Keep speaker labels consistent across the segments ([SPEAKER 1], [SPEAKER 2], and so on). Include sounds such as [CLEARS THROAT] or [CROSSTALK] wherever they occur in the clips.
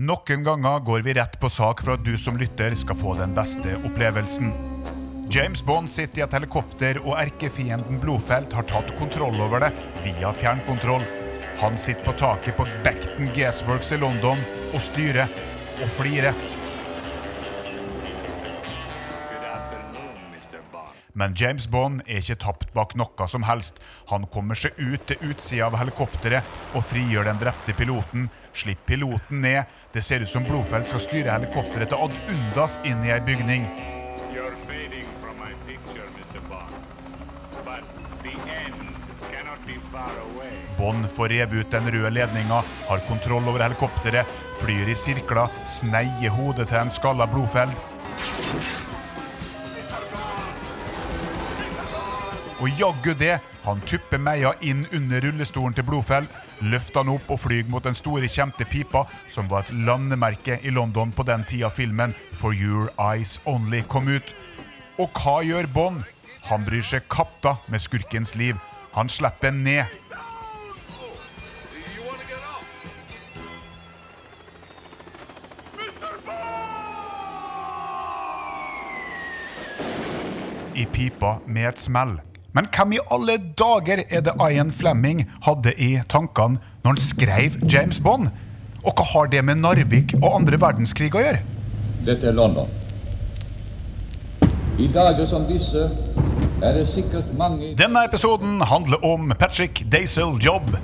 [SPEAKER 1] Noen ganger går vi rett på sak for at du som lytter skal få den beste opplevelsen. James Bond sitter i et helikopter, og erkefienden Blodfelt har tatt kontroll over det via fjernkontroll. Han sitter på taket på Becton Gasworks i London og styrer og flirer. Men James Bond er ikke tapt bak noe som helst. Han kommer seg ut til utsida av helikopteret og frigjør den drepte piloten. Slipp piloten ned. Det ser ut som Blodfeld skal styre helikopteret til ad undas inn i ei bygning.
[SPEAKER 2] Bond
[SPEAKER 1] får revet ut den røde ledninga, har kontroll over helikopteret, flyr i sirkler, sneier hodet til en skalla Blodfeld. Og jaggu det, han tupper Meia inn under rullestolen til Blodfeld, løfter han opp og flyr mot den store, kjente pipa, som var et landemerke i London på den tida filmen For Your Eyes Only kom ut. Og hva gjør Bond? Han bryr seg katta med skurkens liv. Han slipper ned. i pipa med et smell. Men hvem i alle dager er det Ian Fleming hadde i tankene når han skrev James Bond? Og hva har det med Narvik og andre verdenskrig å gjøre?
[SPEAKER 3] Dette er London. I dager som disse er det sikkert mange
[SPEAKER 1] Denne episoden handler om Patrick Daisel Jobb,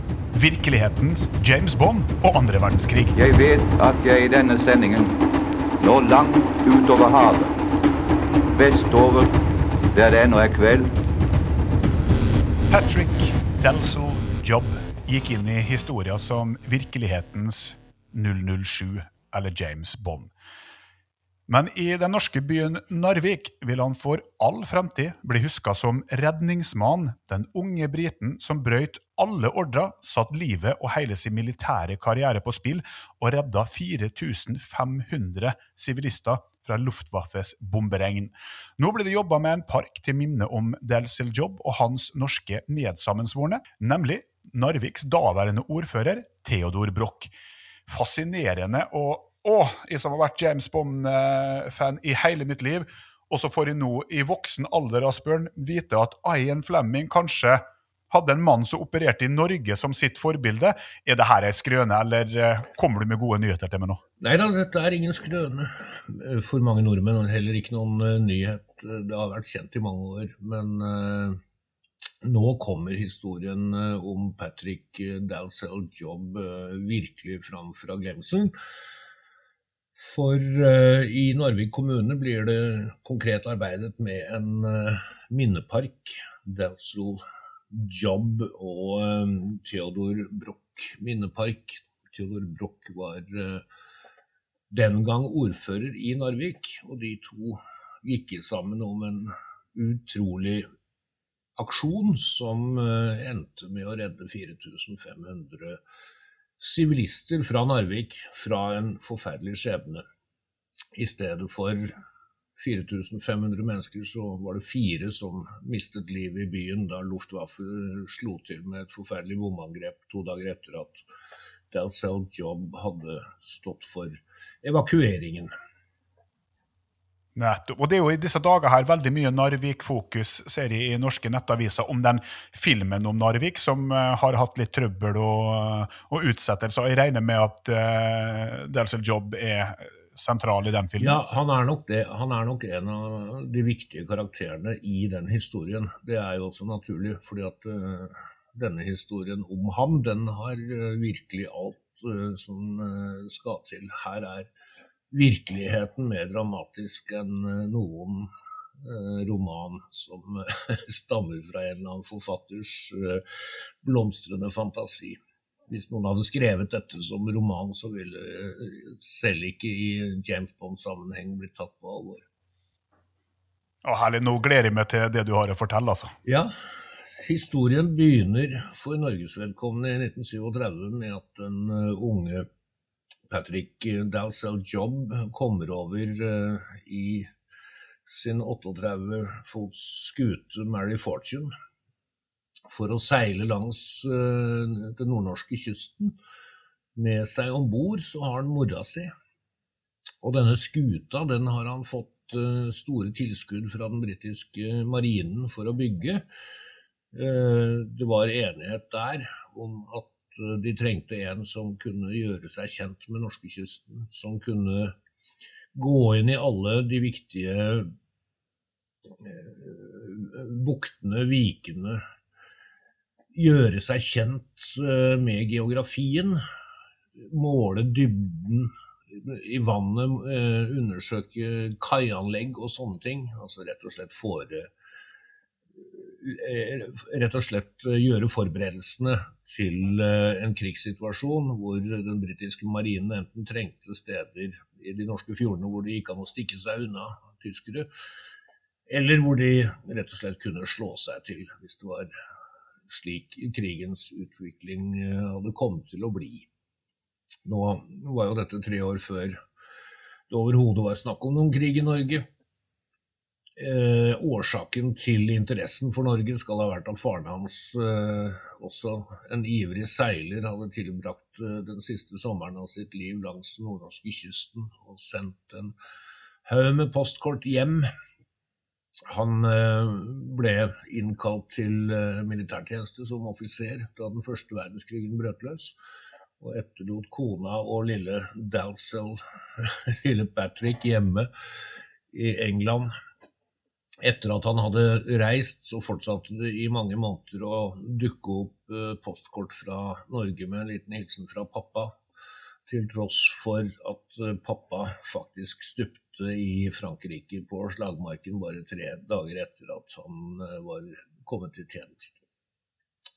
[SPEAKER 1] virkelighetens James Bond og andre verdenskrig.
[SPEAKER 4] Jeg vet at jeg i denne sendingen når langt utover havet, vestover, der det ennå er kveld,
[SPEAKER 1] Patrick Daisel Jobb gikk inn i historia som virkelighetens 007, eller James Bond. Men i den norske byen Narvik vil han for all fremtid bli huska som redningsmannen, den unge briten som brøyt alle ordrer, satt livet og hele sin militære karriere på spill og redda 4500 sivilister fra Luftwaffes bomberegn. Nå blir det jobba med en park til minne om Delsil Jobb og hans norske medsammensvorne, nemlig Narviks daværende ordfører Theodor Broch. Fascinerende og å, jeg som har vært James Bond-fan i hele mitt liv, og så får jeg nå i voksen alder Asbjørn, vite at Ian Fleming kanskje hadde en mann som opererte i Norge som sitt forbilde. Er det her ei skrøne, eller eh, kommer du med gode nyheter til meg nå?
[SPEAKER 5] Nei da, dette er ingen skrøne eh, for mange nordmenn, og heller ikke noen eh, nyhet. Det har vært kjent i mange år. Men uh, nå kommer historien om Patrick Dalzell Jobb eh, virkelig fram fra glemselen. For uh, i Narvik kommune blir det konkret arbeidet med en minnepark. Dalzell Jobb og um, Theodor Broch minnepark. Theodor Broch var uh, den gang ordfører i Narvik, og de to gikk sammen om en utrolig aksjon som uh, endte med å redde 4500 sivilister fra Narvik fra en forferdelig skjebne. I stedet for 4500 mennesker, så var det fire som mistet livet i byen da Luftwaffe slo til med et forferdelig bomangrep to dager etter at Dalzell Jobb hadde stått for evakueringen.
[SPEAKER 1] Nettopp. Og det er jo i disse dager her veldig mye Narvik-fokus, ser jeg i norske nettaviser, om den filmen om Narvik som eh, har hatt litt trøbbel og, og utsettelser. Jeg regner med at uh, Dalzell Jobb er sentral i den filmen?
[SPEAKER 5] Ja, han er, det. han er nok en av de viktige karakterene i den historien. Det er jo også naturlig, fordi at uh, denne historien om ham, den har uh, virkelig alt uh, som skal til. Her er virkeligheten mer dramatisk enn noen roman som [LAUGHS] stammer fra en eller annen forfatters blomstrende fantasi. Hvis noen hadde skrevet dette som roman, så ville selv ikke i James Bond-sammenheng blitt tatt på alvor.
[SPEAKER 1] Å, herlig, Nå gleder jeg meg til det du har å fortelle. altså.
[SPEAKER 5] Ja, historien begynner for Norges vedkommende i 1937 med at den eh, unge Patrick Dowsell Jobb kommer over eh, i sin 38 fots skute Mary Fortune for å seile langs eh, den nordnorske kysten Med seg om bord så har han mora si. Og denne skuta den har han fått eh, store tilskudd fra den britiske marinen for å bygge. Eh, det var enighet der om at de trengte en som kunne gjøre seg kjent med norskekysten. Som kunne gå inn i alle de viktige buktene, vikene. Gjøre seg kjent med geografien. Måle dybden i vannet, eh, undersøke kaianlegg og sånne ting. Altså rett og slett fore eh, Rett og slett gjøre forberedelsene til eh, en krigssituasjon hvor den britiske marinen enten trengte steder i de norske fjordene hvor det gikk an å stikke seg unna tyskere, eller hvor de rett og slett kunne slå seg til hvis det var slik krigens utvikling hadde kommet til å bli. Nå var jo dette tre år før det overhodet var snakk om noen krig i Norge. Eh, årsaken til interessen for Norge skal ha vært at faren hans, eh, også en ivrig seiler, hadde tilbrakt eh, den siste sommeren av sitt liv langs nordnorskekysten og sendt en haug med postkort hjem. Han eh, ble innkalt til eh, militærtjeneste som offiser da den første verdenskrigen brøt løs og etterlot kona og lille Dalsell, [LAUGHS] lille Patrick, hjemme i England. Etter at han hadde reist, så fortsatte det i mange måneder å dukke opp eh, postkort fra Norge med en liten hilsen fra pappa, til tross for at eh, pappa faktisk stupte i Frankrike på slagmarken bare tre dager etter at han eh, var kommet til tjeneste.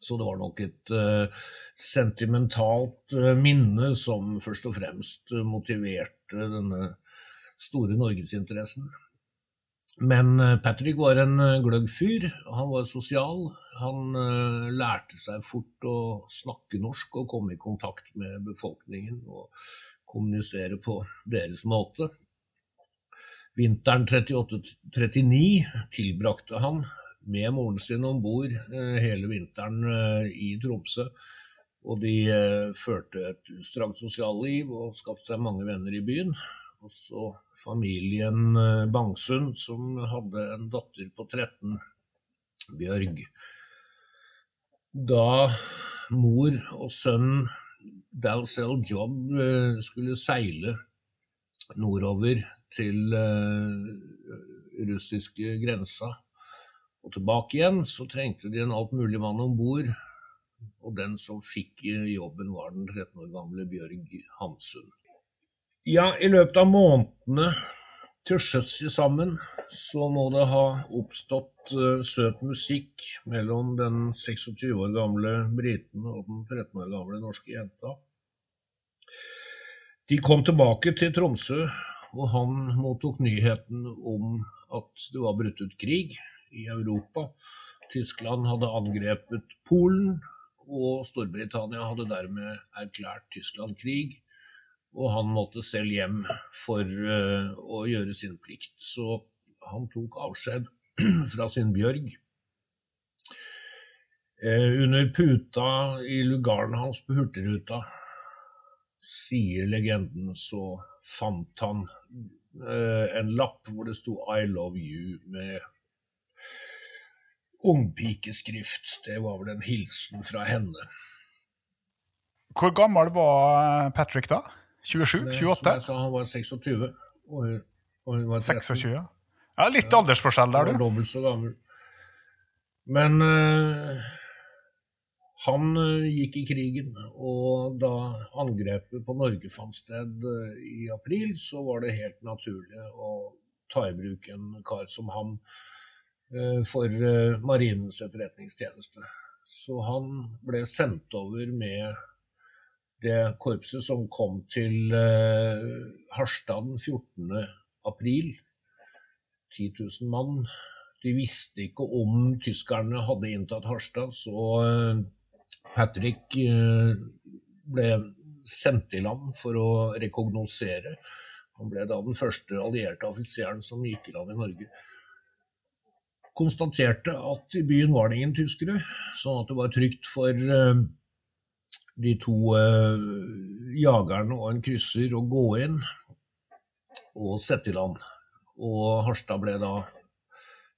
[SPEAKER 5] Så det var nok et uh, sentimentalt minne som først og fremst motiverte denne store norgesinteressen. Men Patrick var en gløgg fyr. Han var sosial. Han lærte seg fort å snakke norsk og komme i kontakt med befolkningen og kommunisere på deres måte. Vinteren 38-39 tilbrakte han med moren sin om bord eh, hele vinteren eh, i Tromsø. Og de eh, førte et utstrakt sosialliv og skapte seg mange venner i byen. Og så familien Bangsund, som hadde en datter på 13, Bjørg. Da mor og sønn Dalsell Job skulle seile nordover til russiske grensa og tilbake igjen, så trengte de en alt mulig mann om bord. Og den som fikk jobben, var den 13 år gamle Bjørg Hamsun. Ja, i løpet av månedene til sjøs sammen så må det ha oppstått uh, søt musikk mellom den 26 år gamle briten og den 13 år gamle norske jenta. De kom tilbake til Tromsø, og han mottok nyheten om at det var brutt ut krig i Europa. Tyskland hadde angrepet Polen, og Storbritannia hadde dermed erklært Tyskland krig. Og han måtte selv hjem for uh, å gjøre sin plikt. Så han tok avskjed [CLEARS THROAT] fra sin Bjørg. Uh, under puta i lugaren hans på Hurtigruta, sier legenden, så fant han uh, en lapp hvor det sto 'I love you' med ungpikeskrift. Det var vel en hilsen fra henne.
[SPEAKER 1] Hvor gammel var Patrick da? 27? 28?
[SPEAKER 5] Sa, han var 26. Og hun, og hun var 13.
[SPEAKER 1] 26, ja. ja litt aldersforskjell der, du.
[SPEAKER 5] Dobbelt så gammel. Men uh, han uh, gikk i krigen, og da angrepet på Norge fant sted uh, i april, så var det helt naturlig å ta i bruk en kar som ham for Marinens etterretningstjeneste. Så han ble sendt over med det korpset som kom til eh, Harstad den 14. april. 10 000 mann. De visste ikke om tyskerne hadde inntatt Harstad, så Patrick ble sendt i land for å rekognosere. Han ble da den første allierte offiseren som gikk i land i Norge konstaterte at i byen var det ingen tyskere, sånn at det var trygt for de to eh, jagerne og en krysser å gå inn og sette i land. Og Harstad ble da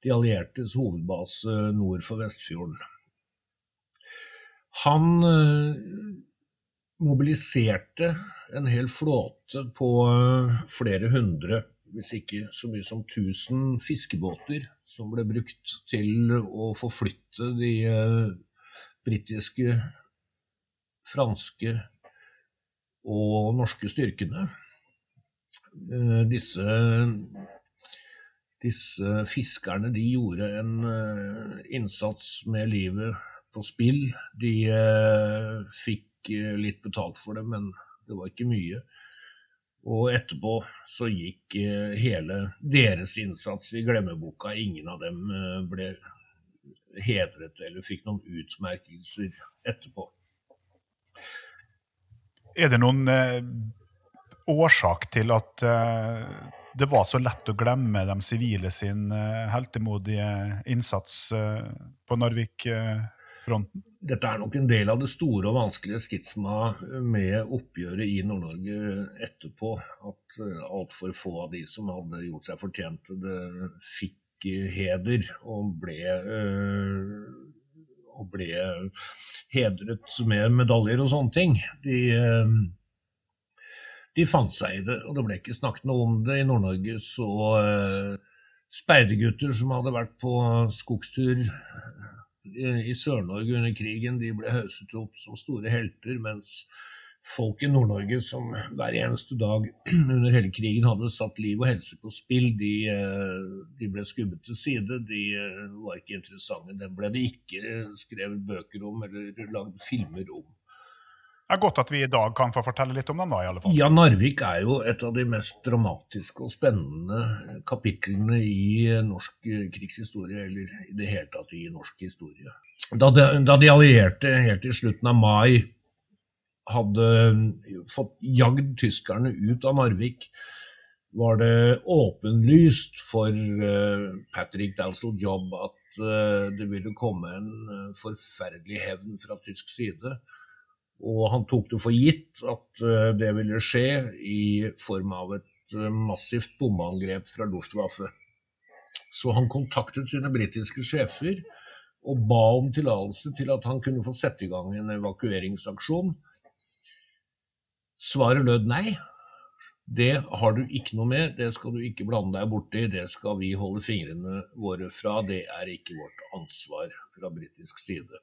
[SPEAKER 5] de alliertes hovedbase nord for Vestfjorden. Han eh, mobiliserte en hel flåte på eh, flere hundre, hvis ikke så mye som 1000 fiskebåter, som ble brukt til å forflytte de eh, britiske, franske og norske styrkene. Eh, disse, disse fiskerne de gjorde en eh, innsats med livet på spill. De eh, fikk litt betalt for det, men det var ikke mye. Og etterpå så gikk hele deres innsats i glemmeboka. Ingen av dem ble hedret eller fikk noen utmerkelser etterpå.
[SPEAKER 1] Er det noen eh, årsak til at eh, det var så lett å glemme de sivile sin eh, heltemodige innsats eh, på Narvik-fronten?
[SPEAKER 5] Dette er nok en del av det store og vanskelige skitsma med oppgjøret i Nord-Norge etterpå. At eh, altfor få av de som hadde gjort seg fortjent til det, fikk eh, heder og ble, eh, og ble hedret med medaljer og sånne ting. De, eh, de fant seg i det, og det ble ikke snakket noe om det. I Nord-Norge så eh, speidergutter som hadde vært på skogstur i Sør-Norge under krigen, de ble hauset opp som store helter, mens folk i Nord-Norge som hver eneste dag [CLEARS THROAT] under hele krigen hadde satt liv og helse på spill, de, eh, de ble skubbet til side. De eh, var ikke interessante. Dem ble det ikke skrevet bøker om eller lagd filmer om.
[SPEAKER 1] Det er godt at vi i dag kan få fortelle litt om dem, da, i alle fall.
[SPEAKER 5] Ja, Narvik er jo et av de mest dramatiske og spennende kapitlene i norsk eh, krigshistorie, eller i det hele tatt i norsk historie. Da de, da de allierte helt i slutten av mai hadde fått jagd tyskerne ut av Narvik, var det åpenlyst for eh, Patrick Dalsell Jobb at eh, det ville komme en eh, forferdelig hevn fra tysk side. Og han tok det for gitt at det ville skje i form av et massivt bombeangrep fra Luftwaffe. Så han kontaktet sine britiske sjefer og ba om tillatelse til at han kunne få sette i gang en evakueringsaksjon. Svaret lød nei. Det har du ikke noe med, det skal du ikke blande deg borti, det skal vi holde fingrene våre fra, det er ikke vårt ansvar fra britisk side.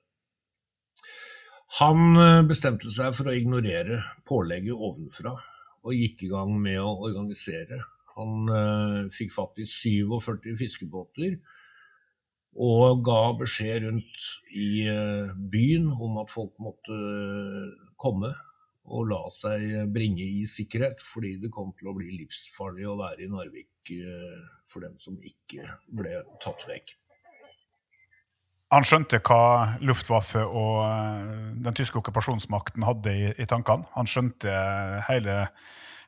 [SPEAKER 5] Han eh, bestemte seg for å ignorere pålegget ovenfra og gikk i gang med å organisere. Han eh, fikk fatt i 47 fiskebåter og ga beskjed rundt i eh, byen om at folk måtte komme og la seg bringe i sikkerhet, fordi det kom til å bli livsfarlig å være i Narvik eh, for dem som ikke ble tatt vekk.
[SPEAKER 1] Han skjønte hva Luftwaffe og eh, den tyske okkupasjonsmakten hadde i, i tankene. Han skjønte hele,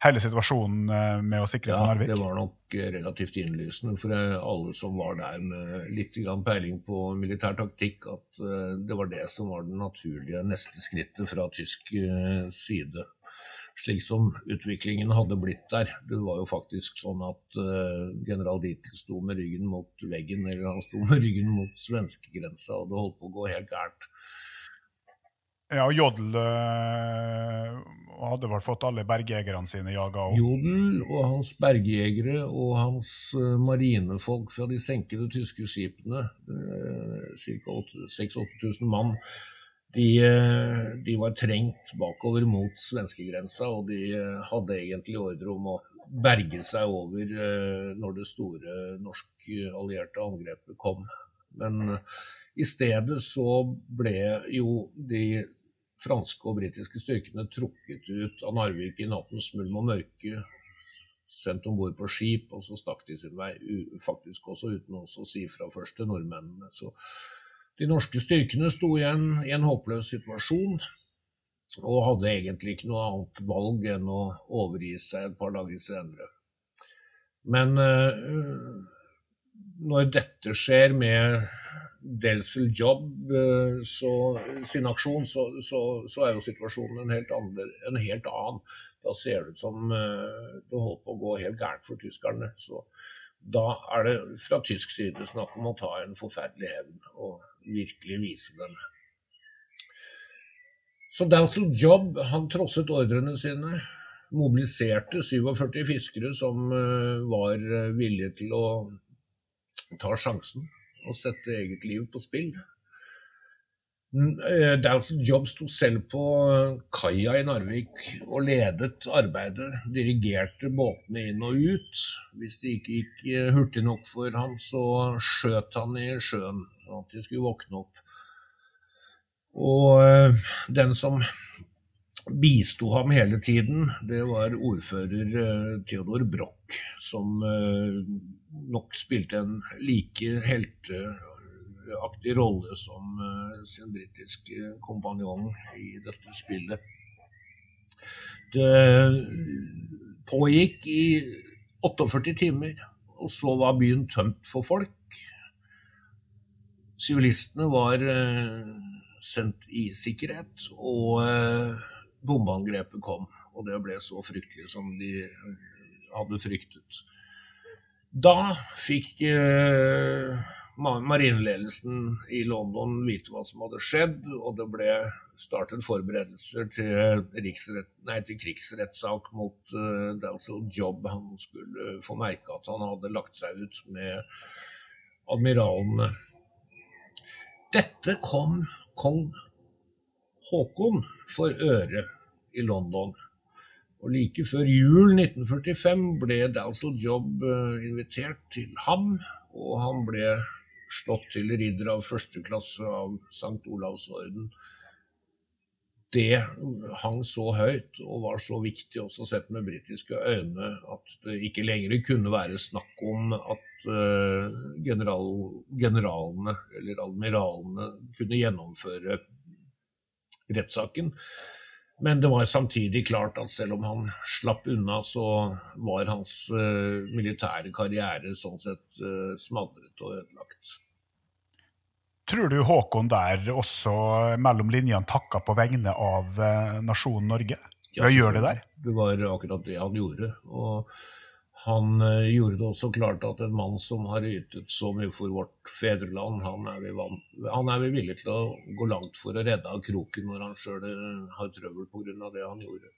[SPEAKER 1] hele situasjonen eh, med å sikre seg
[SPEAKER 5] Ja, det var nok eh, relativt innlysende for eh, alle som var der med litt peiling på militær taktikk, at det var det som var det naturlige neste skrittet fra tysk side. Slik som utviklingen hadde blitt der. Det var jo faktisk sånn at general Dietl sto med ryggen mot veggen, eller han sto med ryggen mot svenskegrensa, og det holdt på å gå helt gærent.
[SPEAKER 1] Ja, Jodl øh, hadde vel fått alle bergjegerne sine jaga òg.
[SPEAKER 5] Jodel og hans bergjegere og hans eh, marinefolk fra de senkede tyske skipene, uh, ca. 6000-8000 mann, de, eh, de var trengt bakover mot svenskegrensa, og de eh, hadde egentlig ordre om å berge seg over eh, når det store norsk-allierte angrepet kom. Men eh, i stedet så ble jo de franske og britiske styrkene trukket ut av Narvik i nattens mulm og mørke, sendt om bord på skip, og så stakk de sin vei, faktisk også uten å si fra først til nordmennene. Så de norske styrkene sto igjen i en håpløs situasjon, og hadde egentlig ikke noe annet valg enn å overgi seg et par dager senere. Men eh, når dette skjer med Delsel Job eh, så, sin aksjon, så, så, så, er jo situasjonen en helt, andre, en helt, annen. Da ser det ut som eh, det holder på å gå helt gærent for tyskerne. Så da er det fra tysk side snakk om å ta en forferdelig hevn og virkelig vise dem. Så Delsel Job han trosset ordrene sine mobiliserte 47 fiskere som eh, var villige til å ta sjansen og setter eget liv på spill. Eh, Dowson Jobb sto selv på kaia i Narvik og ledet arbeidet. Dirigerte båtene inn og ut. Hvis det ikke gikk eh, hurtig nok for ham, så skjøt han i sjøen, sånn at de skulle våkne opp. Og eh, den som bisto ham hele tiden, det var ordfører Theodor Broch, som nok spilte en like helteaktig rolle som uh, sin britiske kompanjong i dette spillet. Det pågikk i 48 timer, og så var byen tømt for folk. Sivilistene var sendt i sikkerhet, og bombeangrepet kom. Og det ble så fryktelig som de hadde fryktet. Da fikk eh, marineledelsen i London vite hva som hadde skjedd, og det ble startet forberedelser til, til krigsrettssak mot uh, Dalsel Jobb. Han skulle få merke at han hadde lagt seg ut med admiralene. Dette kom kong Haakon for øre i London. Og like før jul 1945 ble Dalsel Jobb eh, invitert til ham, og han ble slått til ridder av første klasse av St. Olavs orden. Det hang så høyt og var så viktig også sett med britiske øyne at det ikke lenger kunne være snakk om at uh, general, generalene eller admiralene kunne gjennomføre rettssaken. Men det var samtidig klart at selv om han slapp unna, så var hans uh, militære karriere sånn sett uh, smadret og ødelagt.
[SPEAKER 1] Tror du Håkon der også mellom linjene takka på vegne av uh, nasjonen Norge? Ja, gjør det der?
[SPEAKER 5] Det var akkurat det han gjorde. og han eh, gjorde det også klart at en mann som har ytet så mye for vårt fedreland, han er, vi vant, han er vi villig til å gå langt for å redde av kroken når han sjøl eh, har trøbbel pga. det han gjorde.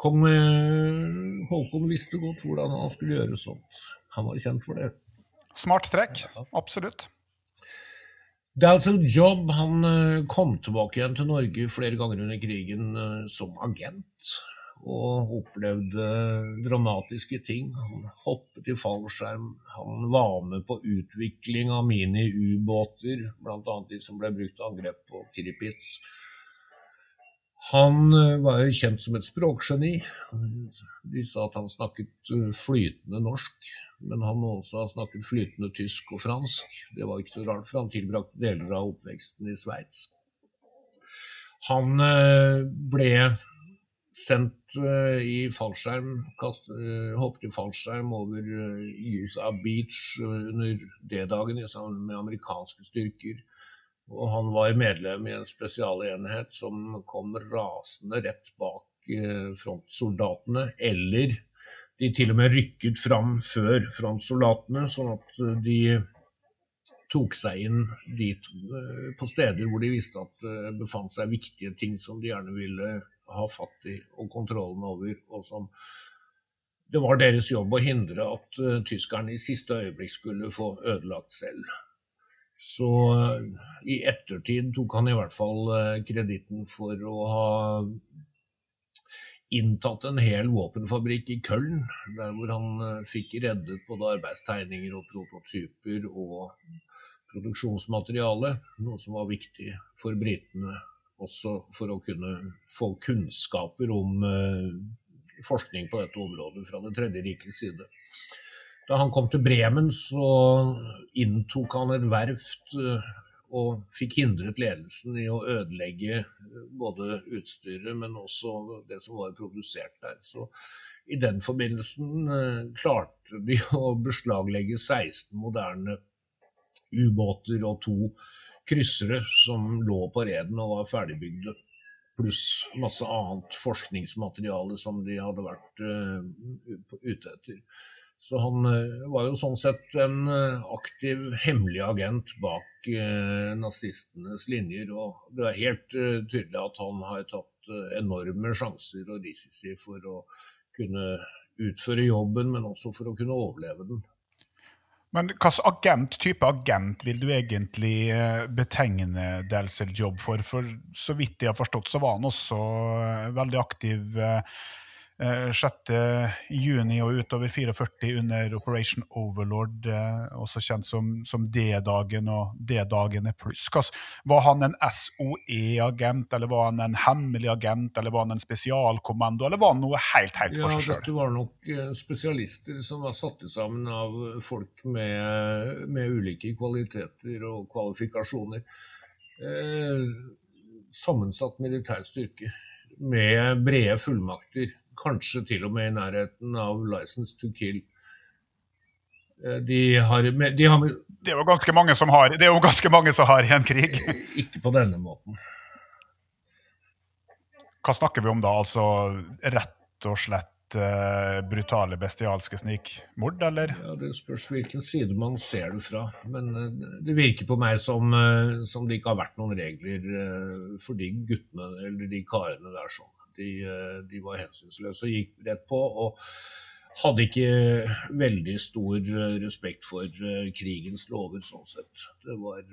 [SPEAKER 5] Kong eh, Håkon visste godt hvordan han skulle gjøre sånt. Han var kjent for det.
[SPEAKER 1] Smart trekk, absolutt.
[SPEAKER 5] Dalsel Jobb han kom tilbake igjen til Norge flere ganger under krigen som agent og opplevde dramatiske ting. Han hoppet i fallskjerm, han var med på utvikling av mini-ubåter, bl.a. de som ble brukt til angrep på Tiripitz. Han eh, var jo kjent som et språkgeni. De sa at han snakket eh, flytende norsk, men han må også ha snakket flytende tysk og fransk. Det var ikke så rart, for han tilbrakte deler av oppveksten i Sveits. Han eh, ble sendt uh, i fallskjerm, kast, uh, hoppet i fallskjerm over uh, USA Beach under D-dagen sammen med amerikanske styrker. Og han var medlem i en spesialenhet som kom rasende rett bak frontsoldatene. Eller de til og med rykket fram før frontsoldatene, sånn at de tok seg inn dit på steder hvor de visste at det befant seg viktige ting som de gjerne ville ha fatt i og kontrollen over, og som det var deres jobb å hindre at uh, tyskerne i siste øyeblikk skulle få ødelagt selv. Så uh, i ettertid tok han i hvert fall uh, kreditten for å ha inntatt en hel våpenfabrikk i Köln, der hvor han fikk reddet både arbeidstegninger og prototyper og produksjonsmateriale, noe som var viktig for britene også for å kunne få kunnskaper om eh, forskning på dette området fra Det tredje rikets side. Da han kom til Bremen, så inntok han et verft eh, og fikk hindret ledelsen i å ødelegge både utstyret, men også det som var produsert der. Så i den forbindelsen eh, klarte de [LAUGHS] å beslaglegge 16 moderne ubåter og to kryssere som lå på reden og var ferdigbygde. Pluss masse annet forskningsmateriale som de hadde vært uh, ute etter. Så han uh, var jo sånn sett en uh, aktiv, hemmelig agent bak nazistenes linjer. Og det er helt tydelig at han har tatt enorme sjanser og risici for å kunne utføre jobben, men også for å kunne overleve den.
[SPEAKER 1] Men hvilken agent, type agent vil du egentlig eh, betegne Delsel jobb for? For så vidt jeg har forstått, så var han også eh, veldig aktiv eh, 6. Eh, juni og utover 44 under Operation Overlord, eh, også kjent som, som D-dagen og D-dagene pluss. Var han en SOE-agent, eller var han en hemmelig agent, eller var han en spesialkommando, eller var han noe helt, helt for seg sjøl?
[SPEAKER 5] Ja, dette var nok eh, spesialister som var satt sammen av folk med, med ulike kvaliteter og kvalifikasjoner. Eh, sammensatt militær styrke med brede fullmakter kanskje til og med i nærheten av 'License to Kill'. Eh, de har, de har
[SPEAKER 1] Det er jo ganske mange som har, det er jo ganske mange som har i en krig.
[SPEAKER 5] Ikke på denne måten.
[SPEAKER 1] Hva snakker vi om da? Altså rett og slett uh, brutale, bestialske snikmord, eller?
[SPEAKER 5] Ja, Det spørs hvilken side man ser det fra. Men uh, det virker på meg som, uh, som det ikke har vært noen regler for de guttene eller de karene der sånn. De, de var hensynsløse og gikk rett på. og hadde ikke veldig stor respekt for krigens lover, sånn sett. Det var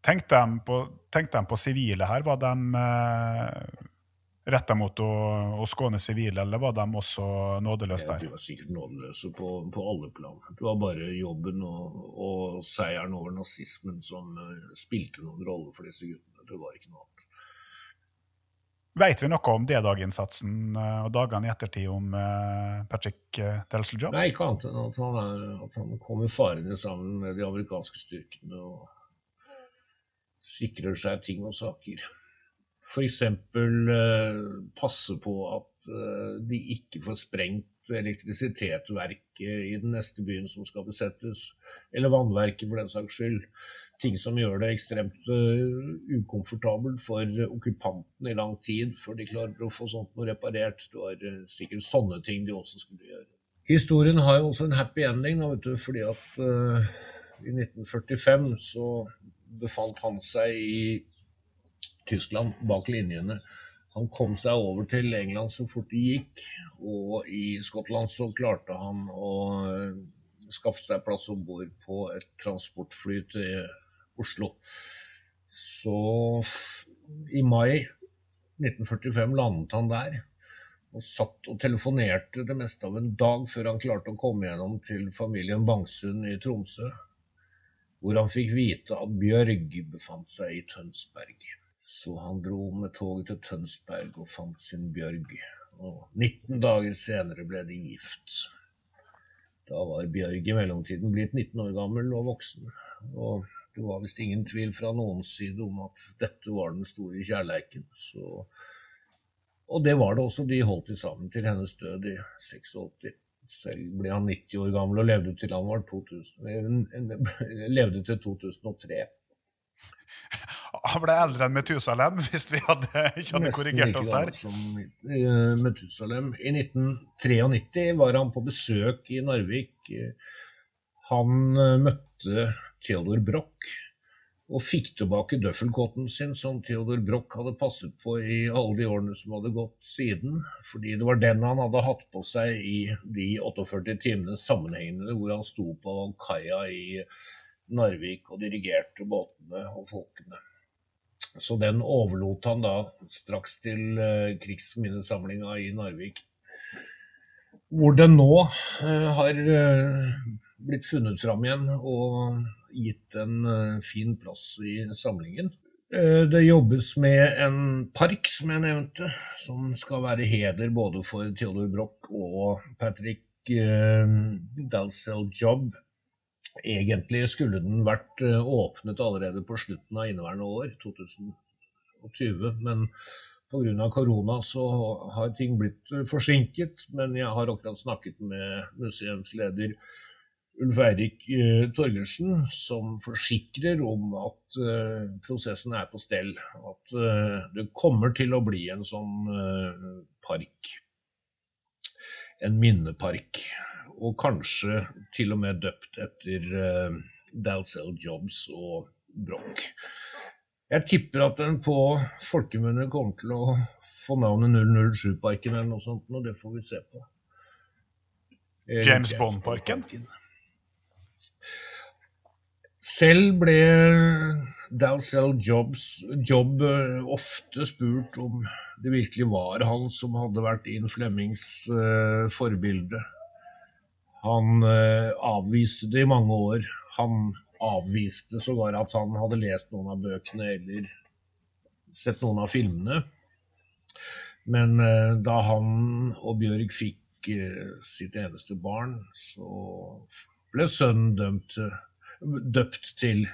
[SPEAKER 1] Tenkte de på, sivile her? Var de retta mot å, å skåne sivile, eller var de også nådeløse der?
[SPEAKER 5] De var sikkert nådeløse på, på, alle plan. Det var bare jobben og, og seieren over nazismen som spilte noen rolle for disse guttene. Det var ikke noe annet.
[SPEAKER 1] Vet vi noe om D-daginnsatsen eh, og dagene i ettertid om uh, Patrick Telseljob?
[SPEAKER 5] Nei, ikke annet enn at han, er, at han kommer farende sammen med de amerikanske styrkene og sikrer seg ting og saker. F.eks. Uh, passe på at uh, de ikke får sprengt elektrisitetsverket i den neste byen som skal besettes, eller vannverket for den saks skyld ting som gjør det ekstremt uh, ukomfortabelt for okkupantene i lang tid før de klarer å få sånt noe reparert. Det var sikkert sånne ting de også skulle gjøre. Historien har jo også en happy ending, da, fordi at uh, i 1945 så befant han seg i Tyskland, bak linjene. Han kom seg over til England så fort det gikk, og i Skottland så klarte han å skaffe seg plass om bord på et transportfly til Oslo. Så i mai 1945 landet han der. Og satt og telefonerte det meste av en dag før han klarte å komme gjennom til familien Bangsund i Tromsø. Hvor han fikk vite at Bjørg befant seg i Tønsberg. Så han dro med toget til Tønsberg og fant sin Bjørg. Og 19 dager senere ble de gift. Da var Bjørg i mellomtiden blitt 19 år gammel og voksen. Og det var visst ingen tvil fra noens side om at dette var den store kjærleiken. Så, og det var det også. De holdt sammen til hennes død i 86. Selv ble han 90 år gammel og levde til han var 2000, levde til 2003. [LAUGHS]
[SPEAKER 1] Han ble eldre enn Metusalem, [LAUGHS] hvis vi hadde, ikke hadde korrigert oss der.
[SPEAKER 5] Som eh, Metusalem. I 1993 var han på besøk i Narvik. Han eh, møtte Theodor Broch og fikk tilbake døffelkåten sin som Theodor Broch hadde passet på i alle de årene som hadde gått siden. Fordi det var den han hadde hatt på seg i de 48 timene sammenhengende hvor han sto på kaia i Narvik og dirigerte båtene og folkene. Så den overlot han da straks til uh, krigsminnesamlinga i Narvik. Hvor den nå uh, har uh, blitt funnet fram igjen og gitt en eh, fin plass i samlingen. Eh, det jobbes med en park, som jeg nevnte, som skal være heder både for Theodor Broch og Patrick eh, Dalsell Jobb. Egentlig skulle den vært eh, åpnet allerede på slutten av inneværende år, 2020. Men pga. korona så har ting blitt eh, forsinket. Men jeg har akkurat snakket med museumsleder Ulf Eirik eh, Torgersen, som forsikrer om at prosessen er på stell. At det kommer til å bli en sånn park. En minnepark. Og kanskje til og med døpt etter uh, Dalzell Jobs og Broch. Jeg tipper at den på folkemunne kommer til å få navnet 007-parken eller noe sånt, og det får vi se på. Eller
[SPEAKER 1] James Bond-parken?
[SPEAKER 5] Selv ble Dalsell Jobs Jobb eh, ofte spurt om det virkelig var han som hadde vært Ian Flemmings eh, forbilde. Han eh, avviste det i mange år. Han avviste sågar at han hadde lest noen av bøkene eller sett noen av filmene. Men eh, da han og Bjørg fikk eh, sitt eneste barn, så ble sønnen dømt, døpt til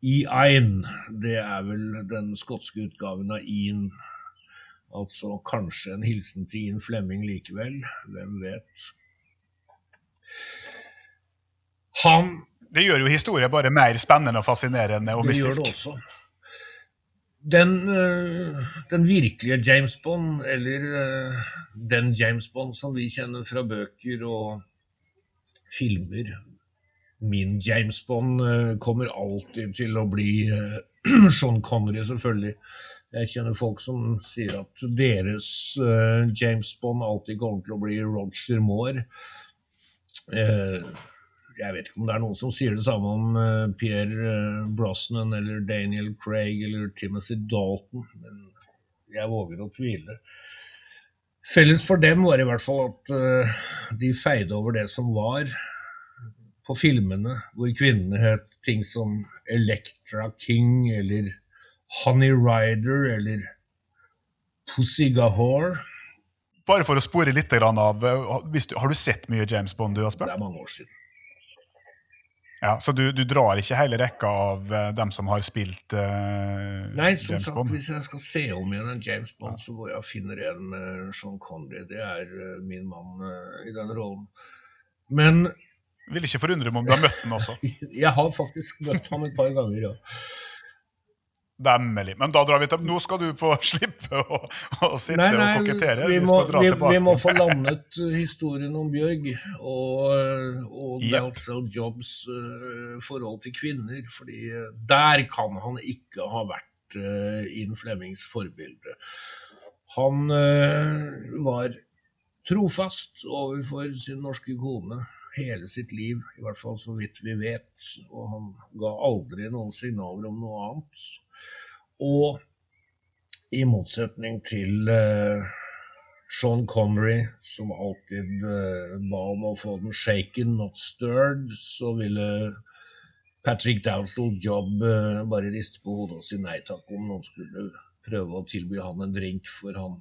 [SPEAKER 5] Ian. Det er vel den skotske utgaven av Ian. Altså kanskje en hilsen til Ian Flemming likevel. Hvem vet. Han
[SPEAKER 1] Det gjør jo historien bare mer spennende og fascinerende og
[SPEAKER 5] det gjør det
[SPEAKER 1] mystisk.
[SPEAKER 5] også. Den, øh, den virkelige James Bond, eller øh, den James Bond som vi kjenner fra bøker og filmer Min James Bond øh, kommer alltid til å bli [CLEARS THROAT] Sean Connery, selvfølgelig. Jeg kjenner folk som sier at deres James Bond alltid kommer til å bli Roger Moore. Eh, jeg vet ikke om det er noen som sier det samme om eh, Pierre eh, Brosnan eller Daniel Craig eller Timothy Dalton, men jeg våger å tvile. Felles for dem var i hvert fall at de feide over det som var på filmene, hvor kvinnene het ting som Electra King eller Honey Rider eller Pussy Gahore.
[SPEAKER 1] Bare for å spore litt av eh, hvis du, Har du sett mye James Bond, du,
[SPEAKER 5] Det er mange år siden.
[SPEAKER 1] Ja, så du, du drar ikke hele rekka av eh, dem som har spilt uh,
[SPEAKER 5] Nei, som
[SPEAKER 1] James
[SPEAKER 5] sagt,
[SPEAKER 1] Bond?
[SPEAKER 5] hvis jeg skal se om igjen en James Bond, så går jeg finner en med Sean Connery. Det er uh, min mann uh, i den rollen. Men
[SPEAKER 1] Vil ikke forundre meg om du har møtt den også. [LAUGHS]
[SPEAKER 5] jeg har faktisk møtt ham et par ganger, ja.
[SPEAKER 1] Demmelig. Men da drar vi til Nå skal du få [LAUGHS] slippe å, å sitte
[SPEAKER 5] Nei, nei,
[SPEAKER 1] og kokettere.
[SPEAKER 5] vi må, vi, vi må få [LAUGHS] landet historien om Bjørg og, og
[SPEAKER 1] Yep.
[SPEAKER 5] Dalzell Jobs uh, forhold til kvinner, fordi eh, der kan han ikke ha vært uh, Ian Flemmings forbilde. Han uh, var trofast overfor sin norske kone hele sitt liv, i hvert fall så vidt vi vet, og han ga aldri noen signaler om noe annet. Og i motsetning til uh, Sean Connery, som alltid uh, ba om å få den shaken, not stirred, så ville Patrick Dowsell Jobb uh, bare riste på hodet og si nei takk om noen skulle prøve å tilby han en drink, for han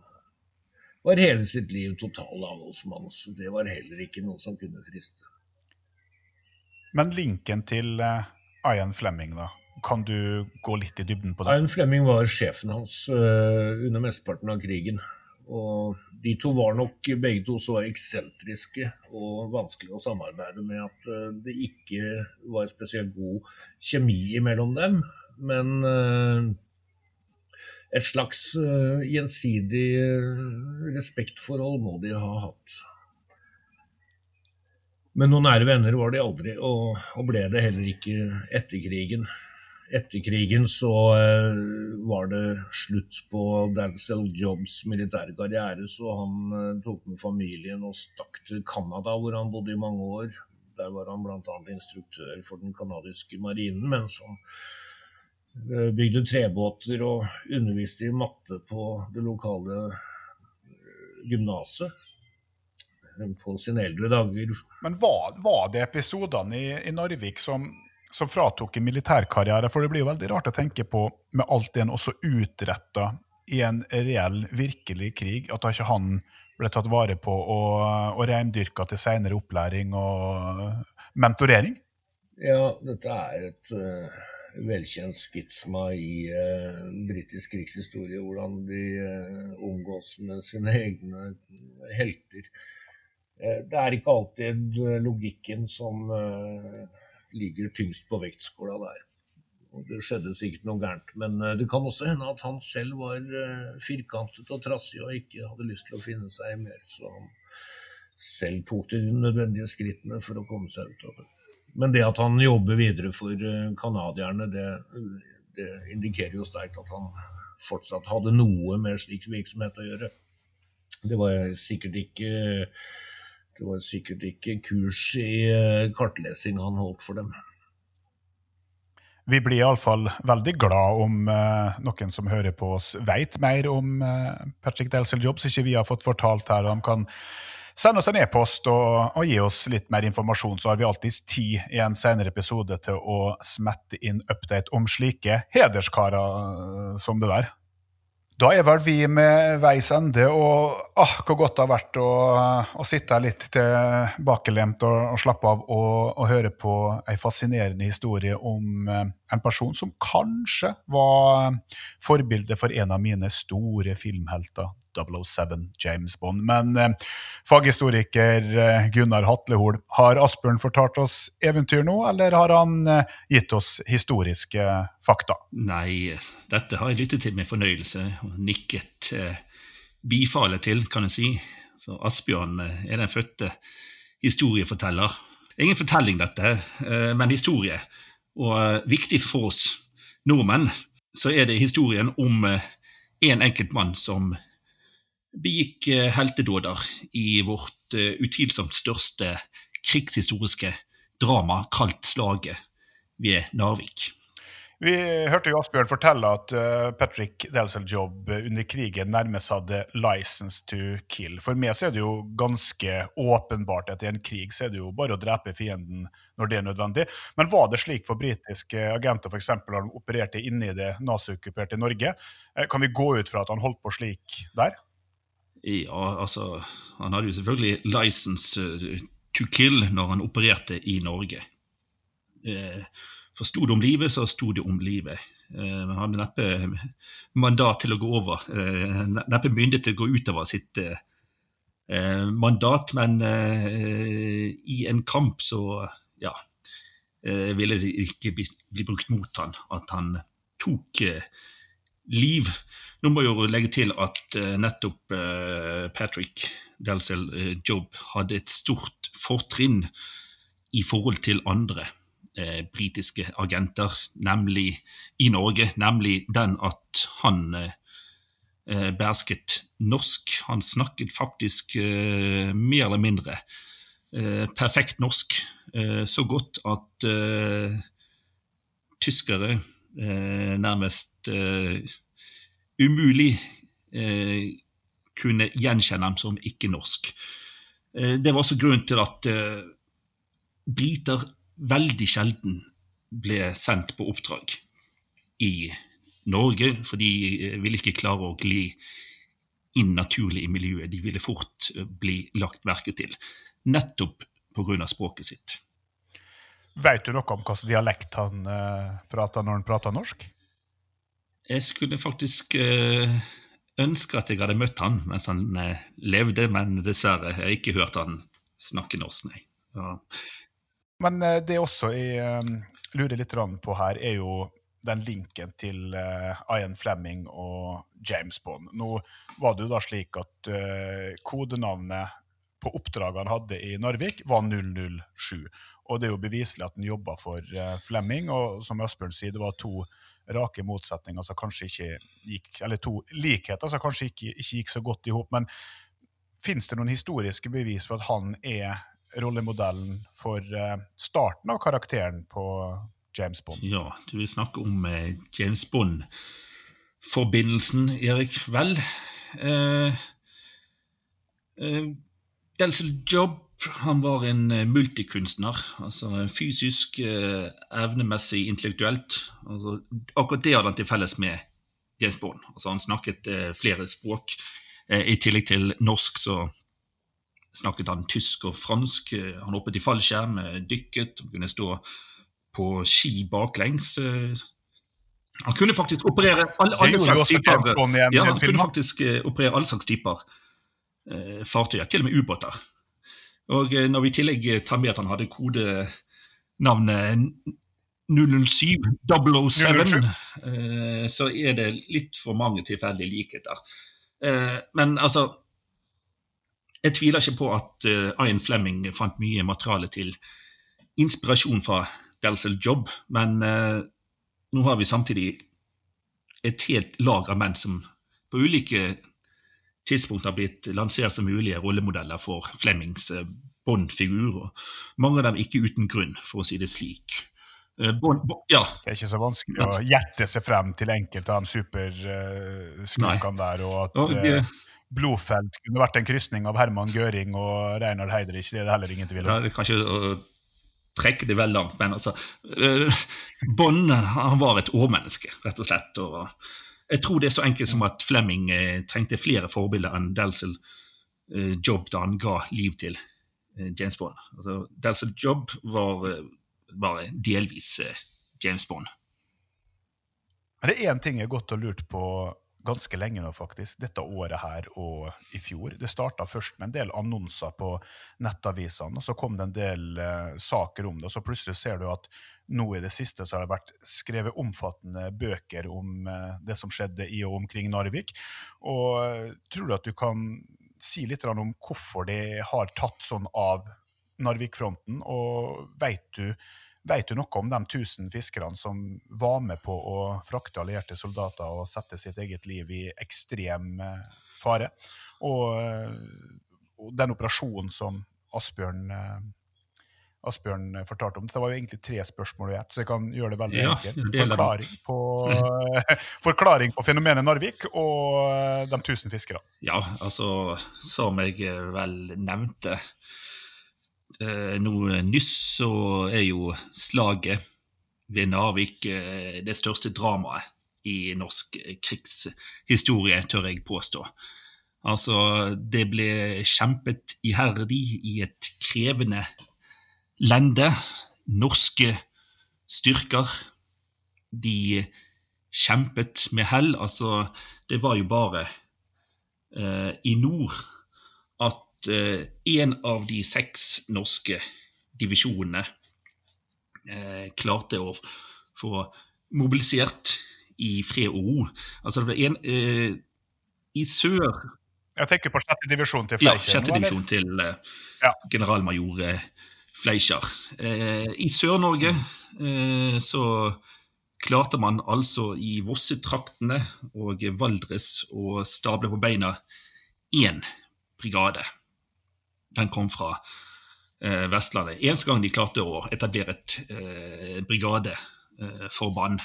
[SPEAKER 5] var hele sitt liv total avholdsmann, så det var heller ikke noe som kunne friste.
[SPEAKER 1] Men linken til Ian Flemming, da? Kan du gå litt i dybden på det?
[SPEAKER 5] Ian Flemming var sjefen hans uh, under mesteparten av krigen. Og de to var nok begge to så eksentriske og vanskelig å samarbeide med at uh, det ikke var spesielt god kjemi mellom dem. Men uh, et slags gjensidig respektforhold må de ha hatt. Men noen nære venner var de aldri, og, og ble det heller ikke etter krigen. Etter krigen så eh, var det slutt på Dancel Jobs militære karriere, så han eh, tok med familien og stakk til Canada, hvor han bodde i mange år. Der var han bl.a. instruktør for den canadiske marinen, mens han eh, bygde trebåter og underviste i matte på det lokale gymnaset på sine eldre dager.
[SPEAKER 1] Men var, var det episodene i, i Narvik som, som fratok en militærkarriere? For det blir jo veldig rart å tenke på, med alt det en også utretta i en reell, virkelig krig, at ikke han ble tatt vare på og, og reindyrka til senere opplæring og mentorering?
[SPEAKER 5] Ja, dette er et uh, velkjent skitsma i uh, britisk krigshistorie, hvordan de uh, omgås med sine egne helter. det er ikke alltid logikken som ligger tyngst på vektskåla der. Det skjedde sikkert noe gærent. Men det kan også hende at han selv var firkantet og trassig og ikke hadde lyst til å finne seg mer. Så han selv tok de nødvendige skrittene for å komme seg ut av det. Men det at han jobber videre for canadierne, eh, det, det, indikerer jo sterkt at han fortsatt hadde noe med slik virksomhet å gjøre. Det var sikkert ikke, det var sikkert ikke kurs i eh, kartlesing han holdt for dem.
[SPEAKER 1] Vi blir iallfall veldig glad om eh, noen som hører på oss, vet mer om eh, Patrick Delsel Jobs, ikke vi har fått fortalt her. og de kan sende oss en e-post og, og, gi oss litt mer informasjon, så har vi alltids tid i en senere episode til å smette inn update om slike hederskarer eh, som det der. Da er vel vi med veis ende, og ah, hvor godt det har vært å, å sitte her litt tilbakelent og, og slappe av og, og høre på ei fascinerende historie om eh, en person som kanskje var forbildet for en av mine store filmhelter, 007 James Bond. Men eh, faghistoriker eh, Gunnar Hatlehol, har Asbjørn fortalt oss eventyr nå, eller har han eh, gitt oss historiske fakta?
[SPEAKER 6] Nei, dette har jeg lyttet til med fornøyelse og nikket eh, bifalet til, kan jeg si. Så Asbjørn eh, er den fødte historieforteller. Ingen fortelling, dette, eh, men historie. Og eh, viktig for oss nordmenn så er det historien om én en enkelt mann som begikk eh, heltedåder i vårt eh, utvilsomt største krigshistoriske drama, kalt Slaget ved Narvik.
[SPEAKER 1] Vi hørte jo Asbjørn fortelle at uh, Patrick Delseljob under krigen nærmest hadde 'license to kill'. For meg så er det jo ganske åpenbart at i en krig så er det jo bare å drepe fienden når det er nødvendig. Men var det slik for britiske agenter f.eks. når de opererte inne i det nazi-okkuperte Norge? Kan vi gå ut fra at han holdt på slik der?
[SPEAKER 6] Ja, altså Han hadde jo selvfølgelig 'license to kill' når han opererte i Norge. Sto det om livet, så sto det om livet. Eh, han hadde neppe mandat til å gå over, eh, neppe myndighet til å gå utover sitt eh, mandat, men i en kamp så ja, ville det ikke bli brukt mot han at han tok liv. Nå må jeg jo legge til at nettopp Patrick Delsel Jobb hadde et stort fortrinn i forhold til andre eh, britiske agenter, nemlig i Norge, nemlig den at han eh, eh, norsk. Han snakket faktisk eh, mer eller mindre eh, perfekt norsk, eh, så godt at tyskere nærmest umulig kunne gjenkjenne ham som ikke-norsk. Det var også grunnen til at briter veldig sjelden ble sendt på oppdrag i Norge, for de eh, ville ikke klare å gli inn naturlig i miljøet. De ville fort eh, bli lagt merke til, nettopp pga. språket sitt.
[SPEAKER 1] Vet du noe om hvilken dialekt han uh, prater når han prater norsk?
[SPEAKER 6] Jeg skulle faktisk uh, ønske at jeg hadde møtt han mens han uh, levde, men dessverre, jeg har ikke hørt han snakke norsk, nei. Ja.
[SPEAKER 1] Men uh, det også jeg lurer litt på her, er jo den linken til Ian Fleming og James Bond. Nå var det jo da slik at kodenavnet på oppdraget han hadde i Narvik, var 007. Og det er jo beviselig at han jobba for uh, Fleming, og som Asbjørn sier, det var to rake motsetninger som kanskje ikke gikk Eller to likheter som kanskje ikke, ikke gikk så godt i hop. Men fins det noen historiske bevis for at han er rollemodellen for eh, starten av karakteren på James Bond.
[SPEAKER 6] Ja, du vil snakke om eh, James Bond-forbindelsen, Erik. Vel eh, eh, Delsel Jobb han var en eh, multikunstner. altså Fysisk, eh, evnemessig, intellektuelt. Altså, akkurat det hadde han til felles med James Bond. Altså, han snakket eh, flere språk. I tillegg til norsk så snakket han tysk og fransk. Han hoppet i fallskjerm, dykket, kunne stå på ski baklengs. Han kunne faktisk operere alle, alle slags typer ja, han kunne faktisk operere alle slags typer fartøyer, til og med ubåter. Og eh, når vi i tillegg eh, tar med at han hadde kodenavnet 007, 007, eh, så er det litt for mange tilfeldige likheter. Men altså Jeg tviler ikke på at Ian Fleming fant mye materiale til inspirasjon fra Delsel Job, men nå har vi samtidig et helt lag av menn som på ulike tidspunkt har blitt lansert som mulige rollemodeller for Flemings eh, Bond-figur, mange av dem ikke uten grunn, for å si det slik. Eh, Bond, Bond, ja,
[SPEAKER 1] Det er ikke så vanskelig å gjette seg frem til enkelte av de superskurkene der, og at
[SPEAKER 6] og, det...
[SPEAKER 1] Blodfeldt kunne vært en krysning av Herman Göring og Reinhard Heidrich. Det er det heller ingen tvil
[SPEAKER 6] ja,
[SPEAKER 1] om.
[SPEAKER 6] det er kanskje å trekke det vel langt, men altså eh, Bond han var et overmenneske, rett og slett. og jeg tror det er så enkelt som at Flemming eh, trengte flere forbilder enn Delsel eh, Job da han ga liv til eh, James Bond. Altså, Delsel Job var eh, bare delvis eh, James Bond.
[SPEAKER 1] Men det er én ting jeg har gått og lurt på ganske lenge nå, faktisk. Dette året her og i fjor. Det starta først med en del annonser på nettavisene, og så kom det en del eh, saker om det, og så plutselig ser du at nå i det siste så har det vært skrevet omfattende bøker om eh, det som skjedde i og omkring Narvik. Og eh, tror du at du kan si litt om hvorfor det har tatt sånn av Narvik-fronten, og veit du Vet du noe om de tusen fiskerne som var med på å frakte allierte soldater og sette sitt eget liv i ekstrem eh, fare? Og, og den operasjonen som Asbjørn, Asbjørn fortalte om. Det var jo egentlig tre spørsmål i ett, så jeg kan gjøre det veldig
[SPEAKER 6] Ja,
[SPEAKER 1] enkelt. Forklaring på, [LAUGHS] forklaring på fenomenet Narvik og eh, de tusen fiskerne.
[SPEAKER 6] Ja, altså, som jeg eh, vel nevnte noe nå nyss, så er jo slaget ved Narvik eh, det største dramaet i norsk eh, krigshistorie, tør jeg påstå. Altså, det ble kjempet iherdig i et krevende lende. Norske styrker, de kjempet med hell. Altså, det var jo bare eh, i nord at eh, en av de seks norske divisjonene eh, klarte å få mobilisert i fred og ro. Altså, det var en eh, I sør
[SPEAKER 1] Jeg tenker på sjette divisjon til
[SPEAKER 6] ja, sjette divisjon til eh, generalmajor eh, Fleischer. Eh, I Sør-Norge eh, så klarte man altså i Vossetraktene og Valdres å stable på beina én brigade. Den kom fra eh, Vestlandet. Eneste gang de klarte å etablere et brigadeforband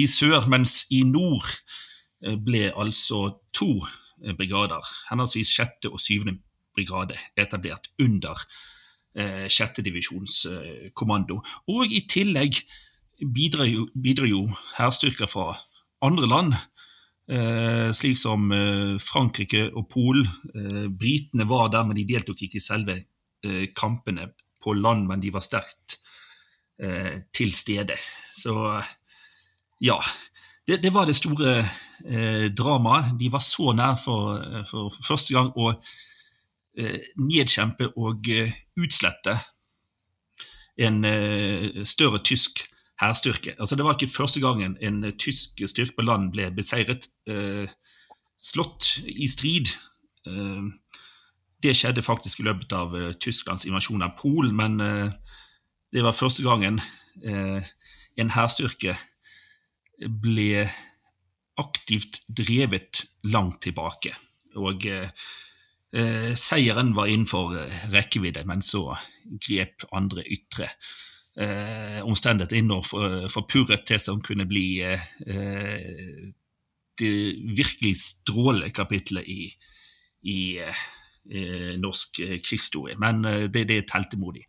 [SPEAKER 6] i sør, mens i nord ble altså to brigader, henholdsvis sjette og syvende brigade, etablert under eh, sjette divisjons eh. Og i tillegg bidrar jo, bidrar jo hærstyrker fra andre land, eh, slik som eh, Frankrike og Polen. Eh, britene var der, men de deltok ikke i selve eh, kampene på land, men de var sterkt eh, til stede. Så ja. Det, det var det store eh, dramaet. De var så nær for, for første gang eh, nedkjempe og eh, utslette en eh, større tysk hærstyrke. Altså, det var ikke første gangen en eh, tysk styrke på land ble beseiret. Eh, slått i strid. Eh, det skjedde faktisk i løpet av eh, Tysklands invasjon av Polen, men eh, det var første gangen eh, en hærstyrke ble aktivt drevet langt tilbake. Og eh, eh, seieren var innenfor eh, rekkevidde, men så grep andre ytre eh, omstendigheter inn og for- forpurret det som kunne bli eh, eh, det virkelig strålende kapitlet i, i eh, eh, norsk krigsstorie. Men eh, det, det er et heltemodig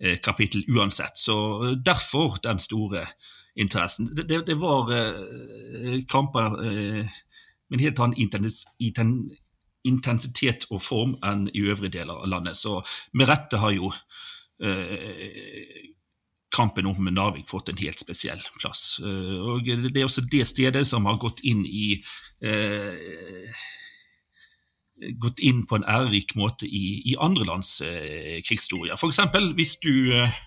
[SPEAKER 6] eh, kapittel uansett. Så eh, derfor den store interessen. Det, det, det var eh, kamper eh, med en helt annen intensitet og form enn i øvrige deler av landet. Så med rette har jo eh, kampen om Narvik fått en helt spesiell plass. Eh, og Det er også det stedet som har gått inn i eh, gått inn på en ærerik måte i, i andre lands eh, krigshistorier. Eksempel hvis du eh,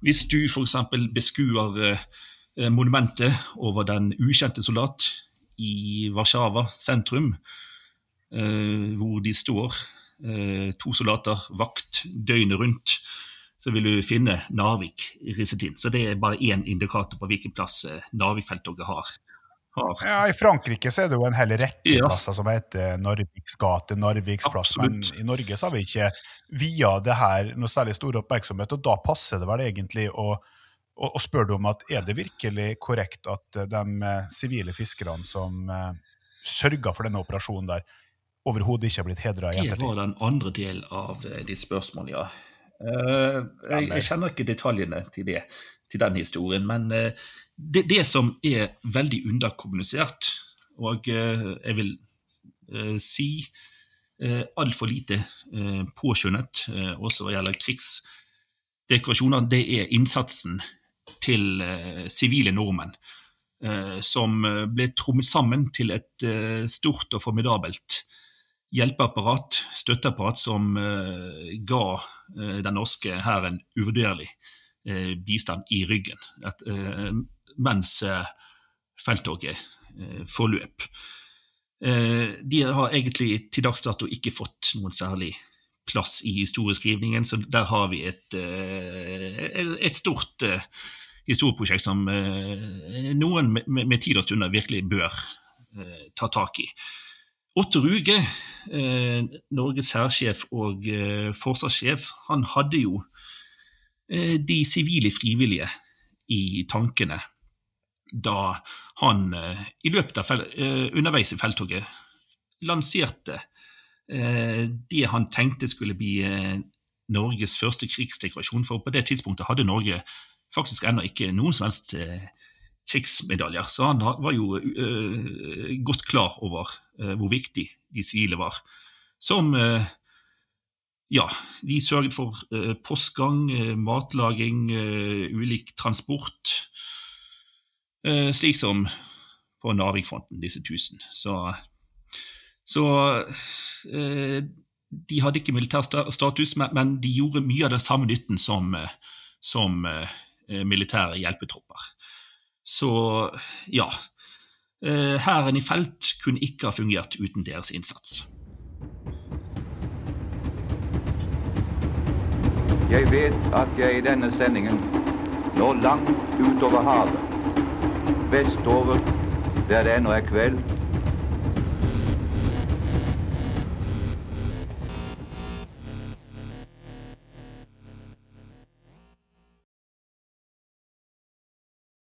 [SPEAKER 6] hvis du f.eks. beskuer eh, monumentet over den ukjente soldat i Warszawa sentrum, hvor de står, eh, to soldater, vakt døgnet rundt, så vil du finne Narvik risset inn. Så det er bare én indikator på hvilken plass eh, Narvik-felttoget har. har.
[SPEAKER 1] Ja, I Frankrike så er det jo en hel rekke
[SPEAKER 6] Ja.
[SPEAKER 1] plasser som heter Narviks gate, Narviks plass, men i Norge så har vi ikke via det her noe særlig stor oppmerksomhet, og da passer det vel egentlig å, å spørre deg om at er det virkelig korrekt at eh, de eh, sivile fiskerne som eh, sørga for denne operasjonen der, overhodet ikke har blitt hedra i
[SPEAKER 6] Det var den andre del av de ditt spørsmål, ja. Eh, jeg, jeg kjenner ikke detaljene til, det, til den historien, men eh, det, det som er veldig underkommunisert, og eh, jeg vil eh, si uh, altfor lite eh, påskjønnet, eh, også hva gjelder krigsdekorasjoner, det er innsatsen til eh, sivile nordmenn. eh, som eh, ble trommet sammen til et eh, stort og formidabelt hjelpeapparat, støtteapparat, som eh, ga eh, den norske hæren uvurderlig eh, bistand i ryggen eh, mens felttoget forløp. De har egentlig til dags dato ikke fått noen særlig plass i historieskrivningen, så der har vi et, et stort historieprosjekt som noen med, tid og stunder virkelig bør ta tak i. Otto Ruge, eh, Norges hærsjef og eh, forsvarssjef, han hadde jo eh, de sivile frivillige i tankene da han eh, i løpet av fel eh, underveis i felttoget lanserte eh, det han tenkte skulle bli Norges første krigsdekorasjon, for på det tidspunktet hadde Norge faktisk ennå ikke noen som helst krigsmedaljer, så han var jo godt klar over hvor viktig de sivile var. Som eh, ja, de sørget for eh, postgang, eh, matlaging, eh, ulik transport. Eh, slik som på Narvikfronten, disse tusen. Så, så eh, de hadde ikke militær status, men, de gjorde mye av den samme nytten som, eh, som eh, militære hjelpetropper. Så ja. Eh, Hæren i felt kunne ikke ha fungert uten deres innsats.
[SPEAKER 4] Jeg vet at jeg i denne sendingen når langt utover havet. Vestover, der det ennå er kveld,